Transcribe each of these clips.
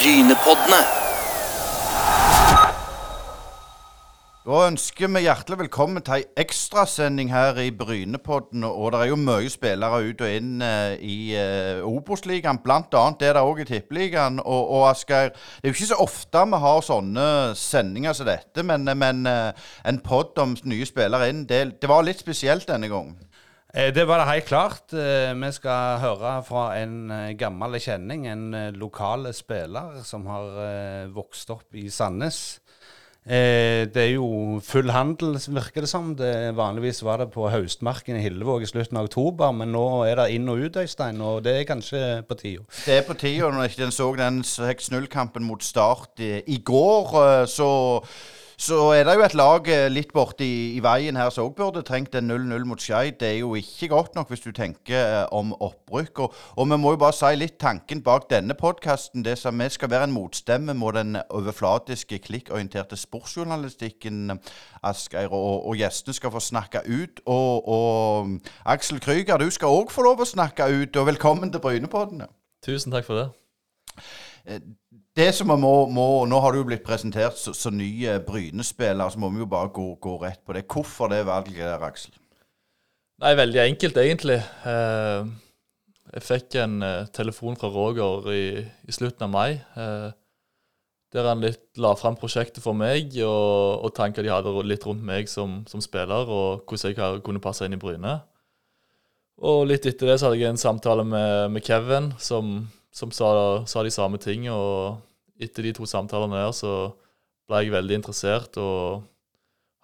Brynepoddene. Da ønsker vi hjertelig velkommen til ei ekstrasending her i Brynepodden. Og det er jo mye spillere ut og inn eh, i uh, Obos-ligaen. Blant annet er det òg i Tippeligaen. Og, og Asgeir, det er jo ikke så ofte vi har sånne sendinger som dette, men, men eh, en pod om nye spillere inn, det, det var litt spesielt denne gangen. Eh, Det var det helt klart. Eh, Vi skal høre fra en eh, gammel kjenning, en lokal spiller som har vokst opp i Sandnes. Det er jo full handel, virker det som. Det, vanligvis var det på Haustmarken i Hillevåg i slutten av oktober, men nå er det inn og ut, Øystein, og det er kanskje på tida. Det er på tida. når en så den 6-0-kampen mot Start i, i går, så så er det jo et lag eh, litt borti i veien her som òg burde trengt en 0-0 mot Skeid. Det er jo ikke godt nok hvis du tenker eh, om opprykk. Og, og vi må jo bare si litt tanken bak denne podkasten. Det som vi skal være en motstemme mot den overflatiske, klikkorienterte sportsjournalistikken, Asgeir. Og, og gjestene skal få snakke ut. Og, og Aksel Krüger, du skal òg få lov å snakke ut. Og velkommen til Brynepoddene. Tusen takk for det. Det som må, må Nå har du jo blitt presentert som så nye Bryne-spillere, så må vi jo bare gå, gå rett på det. Hvorfor det valget der, Aksel? Nei, veldig enkelt, egentlig. Eh, jeg fikk en eh, telefon fra Roger i, i slutten av mai, eh, der han litt la fram prosjektet for meg, og, og tanker de hadde litt rundt meg som, som spiller, og hvordan jeg kunne passe inn i Bryne. Og litt etter det så hadde jeg en samtale med, med Kevin, som, som sa, sa de samme ting, og etter de to samtalene der så ble jeg veldig interessert, og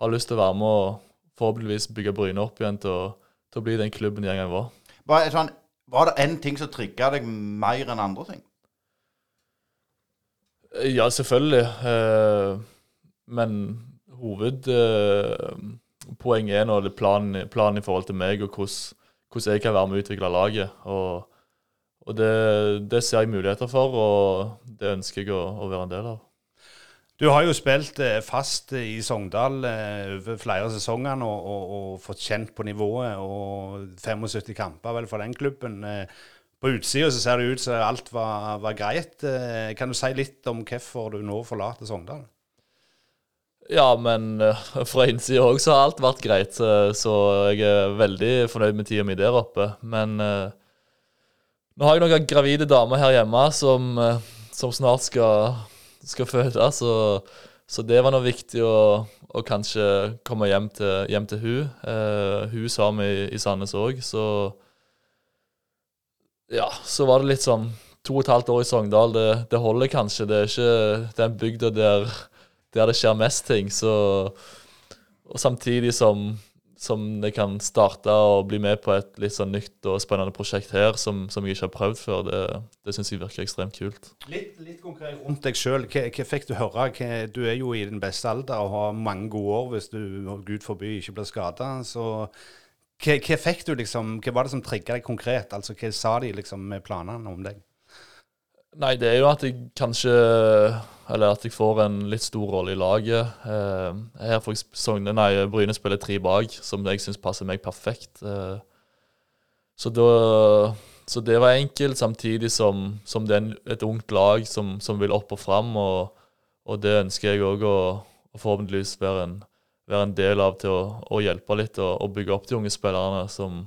har lyst til å være med og forhåpentligvis bygge Bryne opp igjen til å, til å bli den klubben de en gang var. Var, sånn, var det en ting som trigga deg mer enn andre ting? Ja, selvfølgelig. Eh, men hovedpoenget er nå planen, planen i forhold til meg, og hvordan, hvordan jeg kan være med å utvikle laget. Og, og det, det ser jeg muligheter for, og det ønsker jeg å, å være en del av. Du har jo spilt eh, fast i Sogndal eh, over flere sesonger nå, og, og fått kjent på nivået. Og 75 kamper vel for den klubben. Eh, På utsida så ser det ut som alt var, var greit. Kan du si litt om hvorfor du nå forlater Sogndal? Ja, men fra innsida òg så har alt vært greit, så, så jeg er veldig fornøyd med tida mi der oppe. Men nå har jeg noen gravide damer her hjemme som, eh, som snart skal, skal føde, så, så det var nå viktig å, å kanskje komme hjem til, hjem til hun. Uh, hun sa vi i, i Sandnes òg, så Ja, så var det litt sånn To og et halvt år i Sogndal, det, det holder kanskje. Det er ikke den bygda der der det skjer mest ting. Så, og samtidig som, som jeg kan starte og bli med på et litt sånn nytt og spennende prosjekt her, som, som jeg ikke har prøvd før, det, det syns jeg virker ekstremt kult. Litt, litt konkret rundt deg sjøl. Hva, hva fikk du høre? Hva, du er jo i din beste alder og har mange gode år hvis du gud forby ikke blir skada. Så hva, hva fikk du liksom, hva var det som trigga deg konkret? Altså Hva sa de liksom med planene om deg? Nei, det er jo at jeg kanskje Eller at jeg får en litt stor rolle i laget. Eh, her får jeg Sogne, nei, Bryne spiller tre bak, som jeg syns passer meg perfekt. Eh, så, da, så det var enkelt, samtidig som, som det er et ungt lag som, som vil opp og fram. Og, og det ønsker jeg òg å, å forhåpentligvis være en, være en del av til å, å hjelpe litt og, og bygge opp de unge spillerne, som,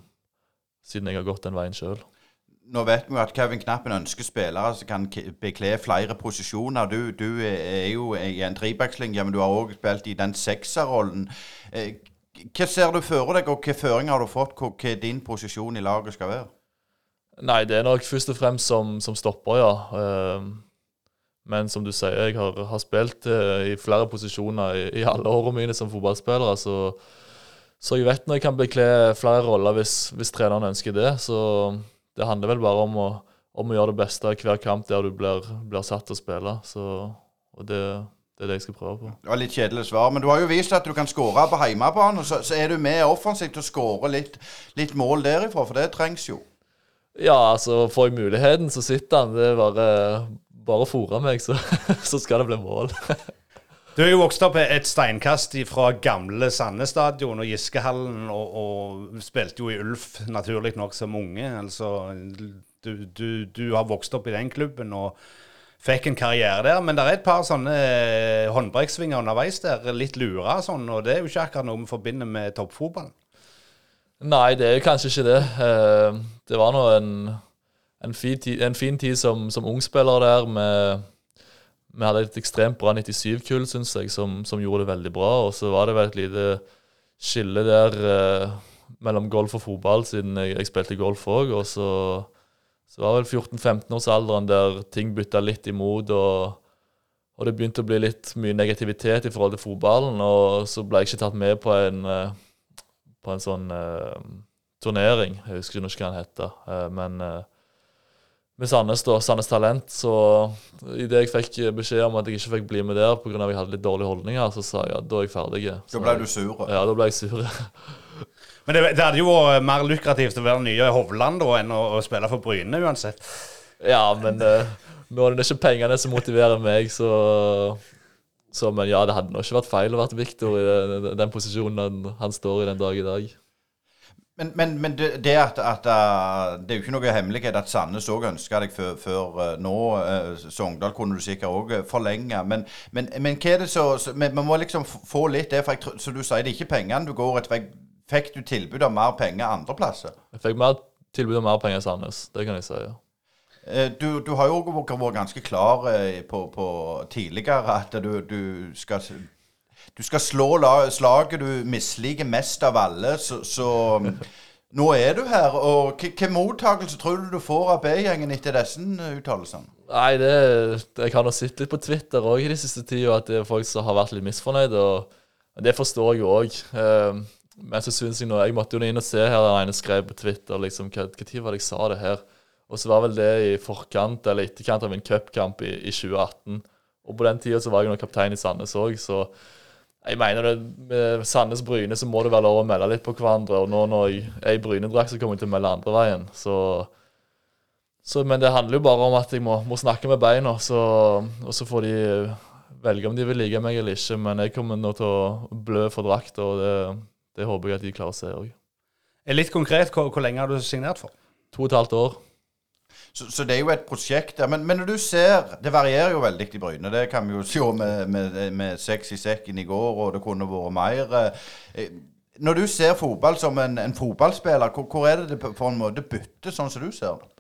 siden jeg har gått den veien sjøl. Nå vet vi jo at Kevin Knappen ønsker spillere som kan bekle flere posisjoner. Du, du er jo i en trebackslinje, men du har òg spilt i den sekserrollen. Eh, Hva ser du for deg, og hvilke føringer har du fått hva din posisjon i laget skal være? Nei, det er nok først og fremst som, som stopper, ja. Ehm, men som du sier, jeg har, har spilt eh, i flere posisjoner i, i alle årene mine som fotballspiller. så, så jeg vet når jeg kan bekle flere roller hvis, hvis treneren ønsker det. Så det handler vel bare om å, om å gjøre det beste av hver kamp der du blir, blir satt til å spille. Så, og det, det er det jeg skal prøve på. Det var litt kjedelig svar, men du har jo vist at du kan skåre på hjemmebane. Så, så er du med offensivt til å skåre litt, litt mål derifra, for det trengs jo. Ja, altså får jeg muligheten, så sitter han. Det er bare, bare fòre meg, så, så skal det bli mål. Du er jo vokst opp et steinkast fra gamle Sandnes stadion og Giskehallen, og, og spilte jo i Ulf naturlig nok som unge. Altså, du, du, du har vokst opp i den klubben, og fikk en karriere der. Men det er et par sånne eh, håndbrekksvinger underveis der, litt lura sånn, og det er jo ikke akkurat noe vi forbinder med toppfotballen. Nei, det er kanskje ikke det. Eh, det var nå en, en, fin tid, en fin tid som, som ungspiller der. med vi hadde et ekstremt bra 97-kull, syns jeg, som, som, gjorde det veldig bra. Og så var det vel et lite skille der eh, mellom golf og fotball, siden jeg, jeg spilte golf òg. Og så, så var vel 14-15-årsalderen der ting bytta litt imot. og og det begynte å bli litt mye negativitet i forhold til fotballen. Og så ble jeg ikke tatt med på en, eh, på en sånn eh, turnering. Jeg husker ikke hva den heter. Uh, men uh, med Sandnes, da, Sandnes Talent, så idet jeg fikk beskjed om at jeg ikke fikk bli med der pga. at jeg hadde litt dårlige holdninger, så sa jeg at da er jeg ferdig. Så da ble du sur? Ja, da ble jeg sur. Men det, det, hadde jo vært mer lukrativt å være nye i Hovland da, enn å, å, spille for Bryne uansett. Ja, men uh, nå er det ikke pengene som motiverer meg, så, så Men ja, det hadde nå ikke vært feil å være Viktor i den, den posisjonen han, han står i den dag i dag. Men, men, men det, det, at, at, uh, det er jo ikke noe hemmelighet at Sandnes òg ønska deg før, før uh, nå. Uh, Sogndal kunne du sikkert òg forlenge. Men, men, men, hva er det så, så Vi må liksom få litt det. For jeg, som du sier, det er ikke pengene du går etter. Fikk du tilbud om mer penger andre plasser? Jeg fikk mer tilbud om mer penger i Sandnes, det kan jeg si. ja. Du, du, har jo vært ganske klar på, på tidligere at du, du skal du skal slå slaget du misliker mest av alle, så, så nå er du her. og Hvilken mottakelse tror du du får av B-gjengen etter disse uttalelsene? Nei, det, Jeg har nå sett litt på Twitter òg i de siste tida at det er folk som har vært litt misfornøyde. og Det forstår jeg jo òg. Eh, men så synes jeg nå Jeg måtte jo inn og se her den ene skrev på Twitter liksom, hva tid var det jeg sa det her. Og så var vel det i forkant eller etterkant av min cupkamp i, i 2018. Og på den tida så var jeg nå kaptein i Sandnes òg, så jeg mener det, Med Sandnes Bryne så må det være lov å melde litt på hverandre. Og nå når jeg er i Bryne-drakt, så kommer jeg til å melde andre veien. Så, så, men det handler jo bare om at jeg må, må snakke med beina, så, og så får de velge om de vil like meg eller ikke. Men jeg kommer nå til å blø for drakt, og det, det, håper jeg at de klarer å se òg. Litt konkret, hvor, hvor lenge har du signert for? To og et halvt år. Så, så, det er jo et prosjekt der. Men, men, når du ser Det varierer jo veldig i Bryne. Det kan vi jo se med, med, med seks i sekken i går, og det kunne vært mer. Eh, når du ser fotball som en, en fotballspiller, hvor, hvor, er det det på en måte bytter, sånn som du ser det?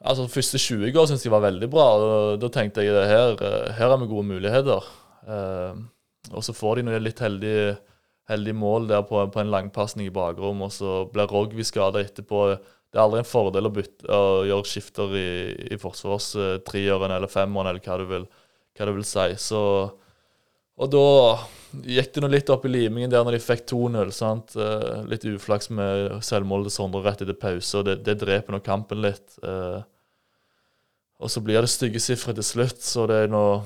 Altså, første 20 år syns jeg var veldig bra. og Da tenkte jeg her, eh, her har vi gode muligheter. Eh, og så får de noe litt heldige, heldige mål der på, på en langpasning i bakrom, og så blir Rogvi skada etterpå det er aldri en fordel å, bytte, å gjøre skifter i, i forsvarstrieren eller femmeren eller hva du vil, hva du vil si. Så, og da gikk det nå litt opp i limingen der når de fikk 2-0. sant? litt uflaks med selvmålet til Sondre rett etter pause, og det, det dreper nå kampen litt. Eh, og så blir det stygge sifre til slutt, så det er noe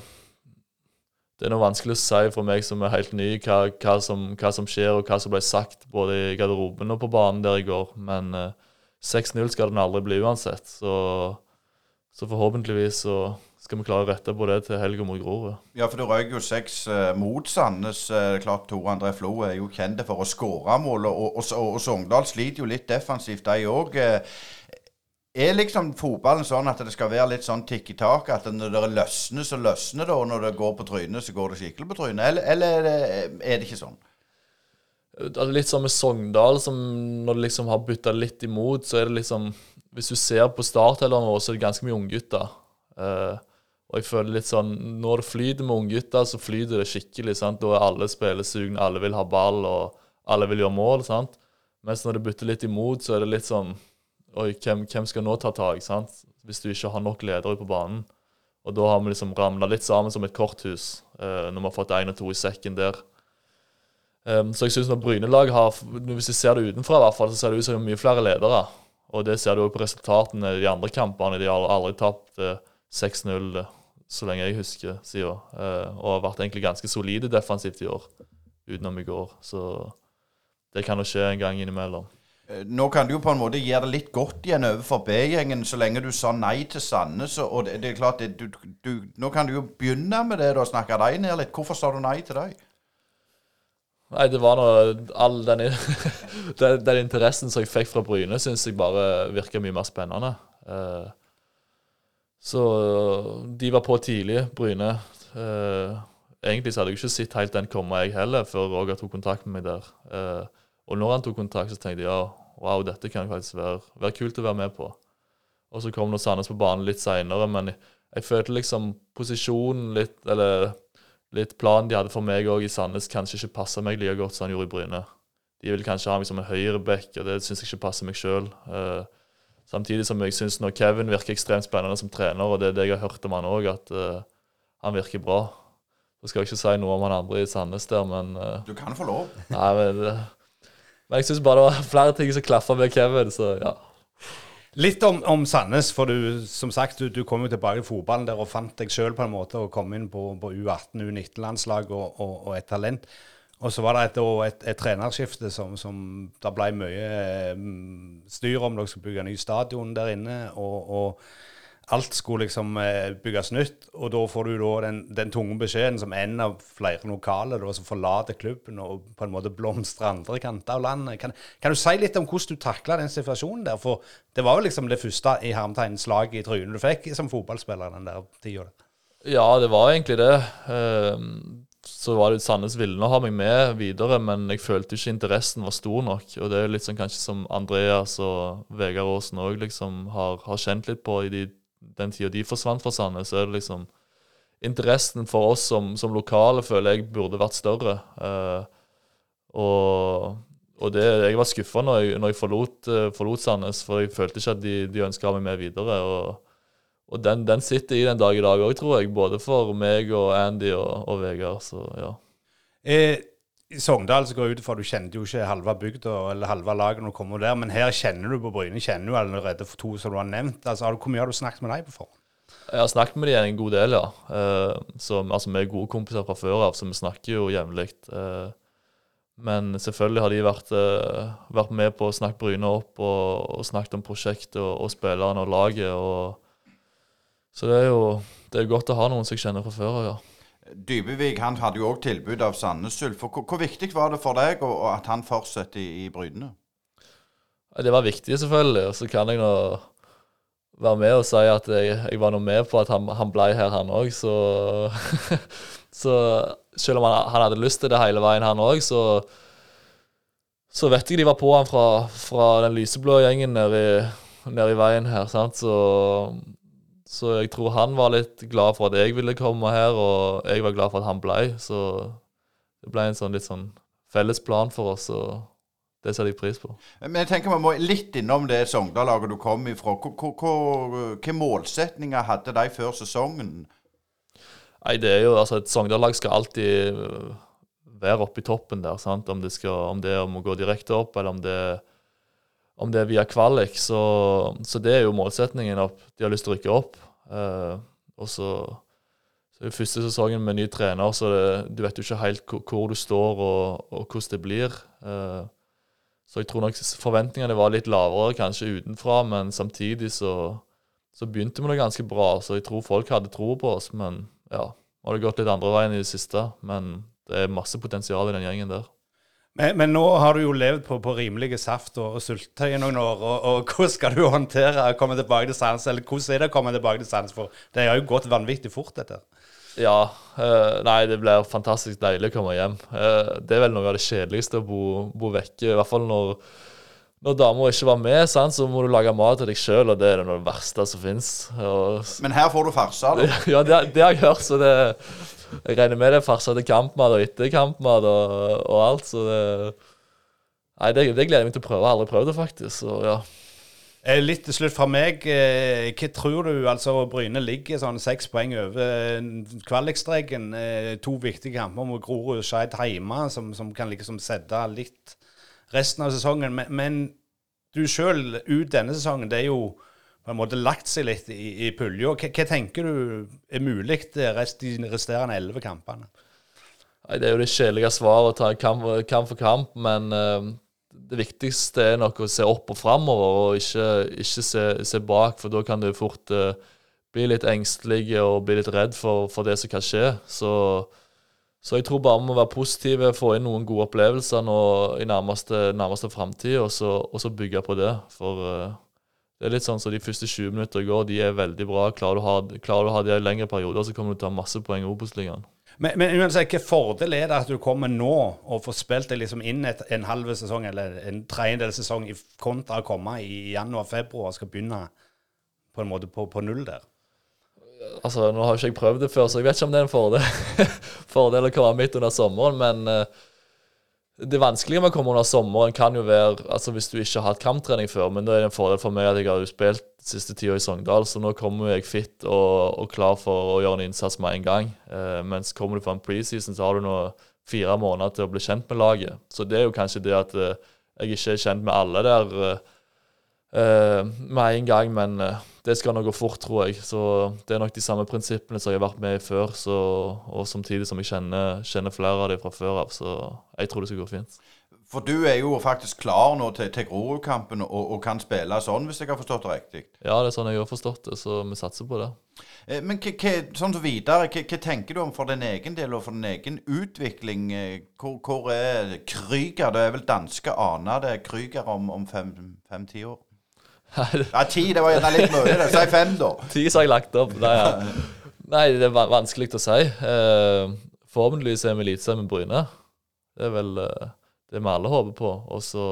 det er noe vanskelig å si for meg som er helt ny, hva, hva, som, hva, som, skjer og hva som ble sagt både i garderoben og på banen der i går. Men uh, 6-0 skal den aldri bli uansett. Så, så, forhåpentligvis så skal vi klare å rette på det til helga mot Grorud. Ja, for det røyk jo seks uh, mot Sandnes. Eh, klart Tore André Flo er jo kjent for å skåre mål, og, og, og, og Sogndal sliter jo litt defensivt, de òg. Uh, er liksom fotballen sånn at det skal være litt sånn tikk i tak? At når det løsner, så løsner det, og når det går på trynet, så går det skikkelig på trynet? Eller, eller er, det, er det ikke sånn? Litt sånn med Sogndal, som når det liksom har bytta litt imot, så er det liksom Hvis du ser på starthelveren vår, så er det ganske mye unggutter. Uh, og jeg føler litt sånn Når det flyter med unggutter, så flyter det skikkelig. sant? Da er alle spillesugne, alle vil ha ball, og alle vil gjøre mål. sant? Mens når det bytter litt imot, så er det litt sånn Oi, hvem, hvem skal nå ta tak? sant? Hvis du ikke har nok ledere på banen. Og da har vi liksom ramla litt sammen som et korthus, uh, når vi har fått én og to i sekken der. Um, så jeg synes når Bryne-lag har Hvis jeg ser det utenfra, i hvert fall, så ser det ut som mye flere ledere. Og det ser du òg på resultatene i de andre kampene. De har aldri tapt uh, 6-0 så lenge jeg husker siden. Uh, og har vært egentlig ganske solide defensivt i år, utenom i går. Så det kan jo skje en gang innimellom. Eh, nå kan du jo på en måte gjøre det litt godt igjen overfor B-gjengen, så lenge du sa nei til Sandnes. Og det, det er klart, det, du, du, Nå kan du jo begynne med det da, snakke deg ned litt. Hvorfor sa du nei til deg? Nei, det var noe All den, den, den, interessen som jeg fikk fra Bryne, syns jeg bare virka mye mer spennende. Uh, Så de var på tidlig, Bryne. Eh, egentlig så hadde jeg ikke sett helt den komme, jeg heller, før Roger tok kontakt med meg der. Eh, og når han tok kontakt, så tenkte jeg ja, wow, dette kan faktisk være, være kult å være med på. Og så kom nå Sandnes på banen litt seinere, men jeg, følte liksom posisjonen litt Eller litt planen de hadde for meg òg i Sandnes, kanskje ikke passa meg like godt som han gjorde i Bryne. De vil kanskje ha meg som en høyreback, og det syns jeg ikke passer meg sjøl. Uh, samtidig som jeg syns Kevin virker ekstremt spennende som trener, og det er det jeg har hørt om han òg, at uh, han virker bra. Så skal jeg ikke si noe om han andre i Sandnes der, men uh, Du kan få lov. Nei, men, men jeg syns bare det var flere ting som klaffa med Kevin, så ja. Litt om, om, Sandnes, for du som sagt, du, du kom jo tilbake i fotballen der og fant deg sjøl på en måte og kom inn på, på U18, U19-landslag og, og, og, et talent. Og så var det et, et, et trenerskifte som, som det ble mye um, styr om. Dere skulle bygge ny stadion der inne. og, og alt skulle liksom eh, bygges nytt. Og da får du da den, den tunge beskjeden som en av flere lokale da, som forlater klubben og på en måte blomstrer andre kanter av landet. Kan, kan, du si litt om hvordan du takla den situasjonen der? For det var jo liksom det første i hermetegn slaget i trynet du fikk som fotballspiller den der tida. Ja, det var egentlig det. Ehm, så var det Sandnes ville ha meg med videre, men jeg følte ikke interessen var stor nok. Og det er litt sånn kanskje som Andreas og Vegard Aasen òg liksom har, har kjent litt på i de den tida de forsvant fra Sandnes, så er det liksom Interessen for oss som, som lokale føler jeg burde vært større. Uh, og, og det, jeg var skuffa når jeg, når jeg forlot, uh, forlot, Sandnes, for jeg følte ikke at de, de ønska meg med videre. Og, og den, den, sitter i den dag i dag òg, tror jeg. Både for meg og Andy og, og Vegard. Så ja. Eh, i Sogndal så går jeg ut fra du kjente jo ikke halve bygda eller halve laget når du kommer der, men her kjenner du på Bryne, kjenner du allerede for to som du har nevnt. Altså, Hvor mye har du snakket med dem på forhånd? Jeg har snakket med dem en god del, ja. Uh, så, altså, Vi er gode kompiser fra før av, så vi snakker jo jevnlig. Uh, men selvfølgelig har de vært, uh, vært, med på å snakke Bryne opp og, og snakket om prosjektet og, og spillerne og laget. Og, så det er jo det er godt å ha noen som jeg kjenner fra før av, ja. Dybevik han hadde jo òg tilbud av Sandnes Ulf. Hvor, hvor, viktig var det for deg og, at han fortsetter i, i Brynene? Det var viktig, selvfølgelig. Og så kan jeg nå være med og si at jeg, jeg var nå med på at han, han ble her, han òg. Så, så, selv om han, han, hadde lyst til det hele veien, han òg, så, så vet jeg de var på han fra, fra den lyseblå gjengen nede i, nede i veien her. sant? Så så jeg tror han var litt glad for at jeg ville komme her, og jeg var glad for at han ble. Så det ble en sånn litt sånn felles plan for oss, og det setter jeg pris på. Men jeg tenker vi må litt innom det Sogndal-laget du kom ifra. Hvilke målsetninger hadde de før sesongen? Nei, det er jo altså Et Sogndal-lag skal alltid øh, være oppe i toppen der. sant? Om det, skal, om det er om å gå direkte opp, eller om det er om det er via kvalik, så, så, det er jo målsetningen opp. De har lyst til å rykke opp. Eh, og så, så er første sesongen med ny trener, så det, du vet jo ikke helt hvor, du står og, og, hvordan det blir. Eh, så jeg tror nok forventningene var litt lavere kanskje utenfra, men samtidig så, så begynte vi det ganske bra. Så jeg tror folk hadde tro på oss, men ja, nå har gått litt andre veien i det siste. Men det er masse potensial i den gjengen der. Men, men, nå har du jo levd på, på rimelige saft og, og syltetøy i noen år. Og, og, hvordan skal du håndtere å komme tilbake til sans? Eller hvordan er det å komme tilbake til sans? For det har jo gått vanvittig fort, dette. Ja. Øh, nei, det blir fantastisk deilig å komme hjem. Uh, det er vel noe av det kjedeligste å bo, bo vekke. I hvert fall når, når dama ikke var med, sant, så må du lage mat til deg sjøl, og det er det verste som fins. Men her får du farsa, da? Ja, det, det, har jeg hørt. så det jeg regner med det er farsa til kampmat og etter kampmat og, og, alt, så det Nei, det, det, gleder jeg meg til å prøve. Jeg har aldri prøvd det, faktisk. Så ja. Eh, litt til slutt fra meg. Eh, hva tror du altså Bryne ligger sånn seks poeng over kvalikstreken? Eh, to viktige kamper mot Grorud og Skeid hjemme, som, som, kan liksom sette litt resten av sesongen. Men, men du sjøl ut denne sesongen, det er jo på en måte lagt seg litt i, i pulja. Hva, tenker du er mulig de resterende elleve kampene? Nei, Det er jo det kjedelige svaret å ta kamp, kamp, for kamp, men uh, det viktigste er nok å se opp og framover, og ikke, ikke se, se, bak, for da kan du fort uh, bli litt engstelig og bli litt redd for, for det som kan skje. Så, så, jeg tror bare vi må være positive, få inn noen gode opplevelser nå i nærmeste, nærmeste framtid, og, og, så bygge på det. For uh, Det er litt sånn som de første 20 minutter i går, de er veldig bra. Klarer du å ha, klarer du å ha de lengre perioder, så kommer du til å ta masse poeng i Obos-ligaen. Men, men uansett, hvilken fordel er det at du kommer nå og får spilt deg liksom inn et, en halv sesong eller en tredjedel sesong i kontra å komme i januar-februar og skal begynne på en måte på, på null der? Altså, Nå har ikke jeg prøvd det før, så jeg vet ikke om det er en fordel, fordel å komme midt under sommeren. Men uh, det vanskelige med å komme under sommeren kan jo være altså hvis du ikke har hatt kamptrening før, men det er en fordel for meg at jeg har jo spilt siste tida i Sogndal, så nå kommer jeg fit og, og, klar for å gjøre en innsats med en gang. Eh, mens kommer du fra en preseason, så har du nå fire måneder til å bli kjent med laget. Så det er jo kanskje det at eh, jeg ikke er kjent med alle der eh, med en gang, men eh, det skal nå gå fort, tror jeg. Så det er nok de samme prinsippene som jeg har vært med i før, så, og samtidig som jeg kjenner, kjenner flere av dem fra før av, så jeg tror det skal gå fint. For du er jo faktisk klar nå til, til Grorud-kampen og, og, kan spille sånn, hvis jeg har forstått det riktig? Ja, det er sånn jeg har forstått det, så vi satser på det. Eh, men sånn så videre, hva tenker du om for din egen del og for din egen utvikling? Eh, hvor, hvor er Krüger? Det er vel danske aner det Krüger om, om fem-ti år? Ja, ti, det var gjerne litt mye. det. Si fem, da. Ti har jeg lagt opp. Nei, ja. Nei det er vanskelig å si. Uh, forhåpentligvis er vi eliteserie med Bryne. Det er vel uh, det vi alle håper på. Og så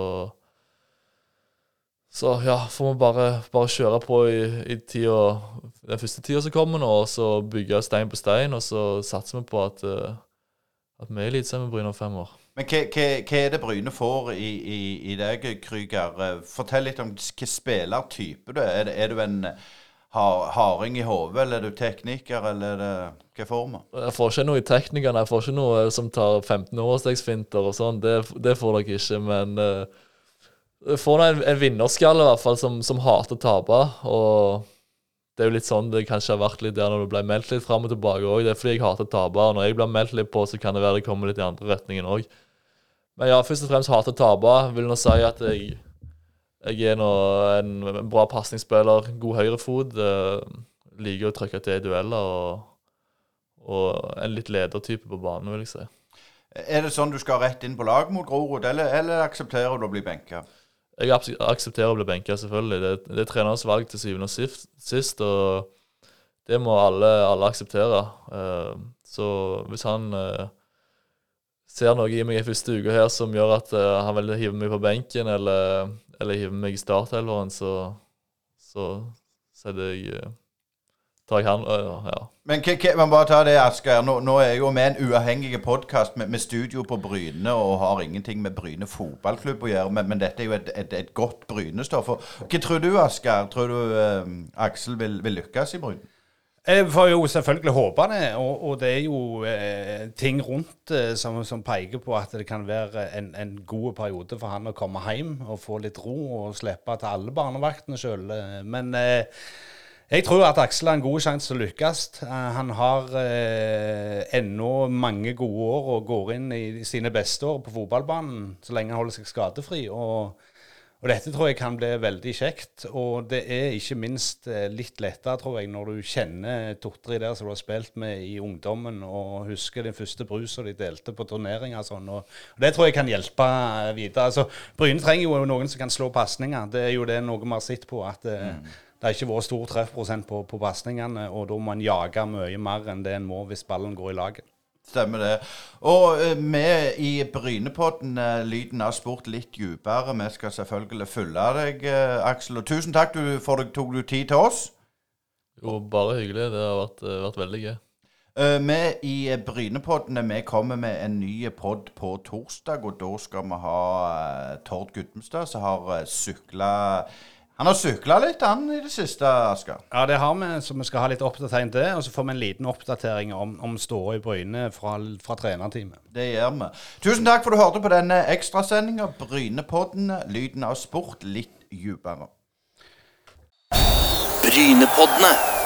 Så ja, får vi bare, bare kjøre på i, i tida, den første tida som kommer nå, og så bygge stein på stein. Og så satser vi på at, uh, at vi er eliteserien med Bryne om fem år. Men hva, er det Bryne får i, i, i deg, Krüger? Fortell litt om hvilken spillertype du er. Er, du en harding i hodet, eller er du tekniker, eller er det hva form? Jeg får ikke noe i teknikerne. Jeg får ikke noe som tar 15 årstegsfinter og sånn. Det, det, får dere ikke. Men uh, får en, en vinnerskalle, i hvert fall, som, som hater å tape. Og det er jo litt sånn det kanskje har vært litt der når du ble meldt litt fram og tilbake òg. Det er fordi jeg hater å tape. Og når jeg blir meldt litt på, så kan det være det kommer litt i andre retningen òg. Men ja, først og fremst hater å tape. Vil nå si at jeg jeg er nå en bra pasningsspiller, god høyrefot. Uh, liker å trykke til i dueller og, og en litt ledertype på banen, vil jeg si. Er det sånn du skal rett inn på lag mot Grorud, eller, eller, aksepterer du å bli benka? Jeg aksepterer å bli benka, selvfølgelig. Det, det er trenerens valg til syvende og sist, og det må alle, alle akseptere. Uh, så hvis han uh, ser noe i meg i første uke her som gjør at han vil hive meg på benken, eller eller hiver meg i startelveren, så, så setter jeg eh, tar jeg han, ja. Men man bare ta det, Asgeir. Nå, nå, er jeg jo med en uavhengig podkast med, med, studio på Bryne og har ingenting med Bryne fotballklubb å gjøre, men, men dette er jo et, et, et godt Bryne-stoff. Hva tror du, Asgeir? Tror du eh, Aksel vil, vil lykkes i Bryne? Jeg får jo selvfølgelig håpe det, og, og det er jo eh, ting rundt eh, som, som, peker på at det kan være en, en, god periode for han å komme hjem og få litt ro og slippe til alle barnevaktene sjøl. Men eh, jeg tror at Aksel har en god sjanse til å lykkes. Eh, han har eh, ennå mange gode år og går inn i sine beste år på fotballbanen så lenge han holder seg skadefri. og og dette tror jeg kan bli veldig kjekt. Og det er ikke minst eh, litt lettere, tror jeg, når du kjenner to-tre der som du har spilt med i ungdommen, og husker den første brusa de delte på turneringer og sånn. Og, det tror jeg kan hjelpe videre. Altså, Bryne trenger jo noen som kan slå pasninger. Det er jo det noe vi har sett på. at eh, mm. Det har ikke vært stor treffprosent på, på pasningene, og da må en jage mye mer enn det en må hvis ballen går i laget. Stemmer det. Og vi i Brynepodden, uh, lyden av sport litt dypere. Vi skal selvfølgelig følge deg, uh, Aksel. Og tusen takk du, for at du tok tid til oss. Jo, bare hyggelig. Det har vært, vært veldig gøy. vi i Brynepoddene vi kommer med en ny pod på torsdag, og da skal vi ha Tord Gudmestad, som har sykla han har sykla litt, han, i det siste, Asker. Ja, det har vi, så vi skal ha litt oppdatering til. Og så får vi en liten oppdatering om, om ståa i Bryne fra, fra trenerteamet. Det gjør vi. Tusen takk for du hørte på denne ekstrasendinga. Brynepodden, lyden av sport litt dypere. Brynepoddene.